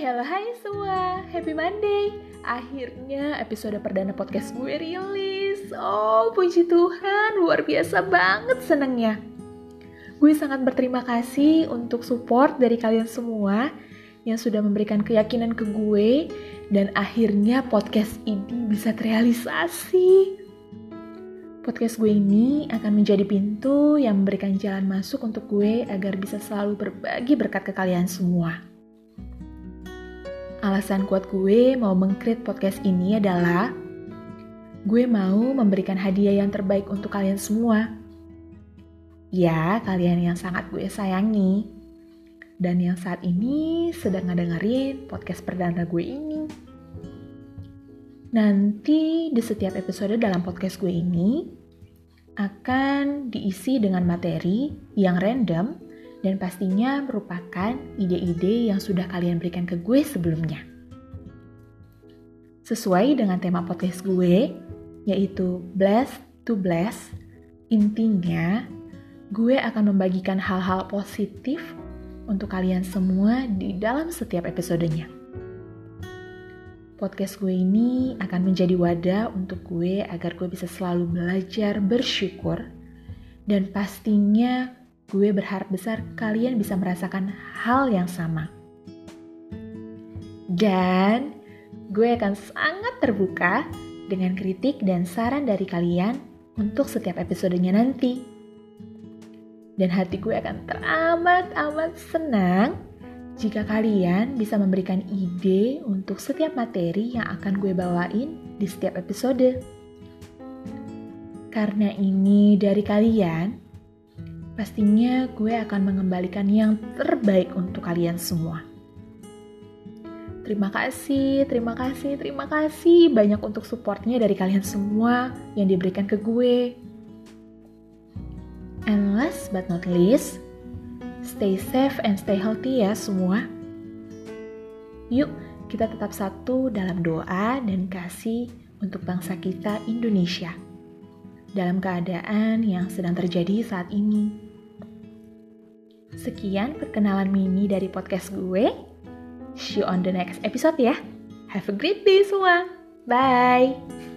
Halo hai semua, happy Monday. Akhirnya episode perdana podcast gue rilis. Oh puji Tuhan, luar biasa banget senengnya. Gue sangat berterima kasih untuk support dari kalian semua Yang sudah memberikan keyakinan ke gue Dan akhirnya podcast ini bisa terrealisasi. Podcast gue ini akan menjadi pintu yang memberikan jalan masuk untuk gue agar bisa selalu berbagi berkat ke kalian semua. Alasan kuat gue mau mengkrit podcast ini adalah gue mau memberikan hadiah yang terbaik untuk kalian semua. Ya, kalian yang sangat gue sayangi. Dan yang saat ini sedang ngedengerin podcast perdana gue ini. Nanti di setiap episode dalam podcast gue ini akan diisi dengan materi yang random dan pastinya merupakan ide-ide yang sudah kalian berikan ke gue sebelumnya. Sesuai dengan tema podcast gue, yaitu Bless to Bless, intinya gue akan membagikan hal-hal positif untuk kalian semua di dalam setiap episodenya. Podcast gue ini akan menjadi wadah untuk gue agar gue bisa selalu belajar bersyukur dan pastinya Gue berharap besar kalian bisa merasakan hal yang sama. Dan gue akan sangat terbuka dengan kritik dan saran dari kalian untuk setiap episodenya nanti. Dan hati gue akan teramat-amat senang jika kalian bisa memberikan ide untuk setiap materi yang akan gue bawain di setiap episode. Karena ini dari kalian, pastinya gue akan mengembalikan yang terbaik untuk kalian semua. Terima kasih, terima kasih, terima kasih banyak untuk supportnya dari kalian semua yang diberikan ke gue. And last but not least, stay safe and stay healthy ya semua. Yuk, kita tetap satu dalam doa dan kasih untuk bangsa kita Indonesia dalam keadaan yang sedang terjadi saat ini. Sekian perkenalan mini dari podcast gue. See you on the next episode ya. Have a great day semua. Bye.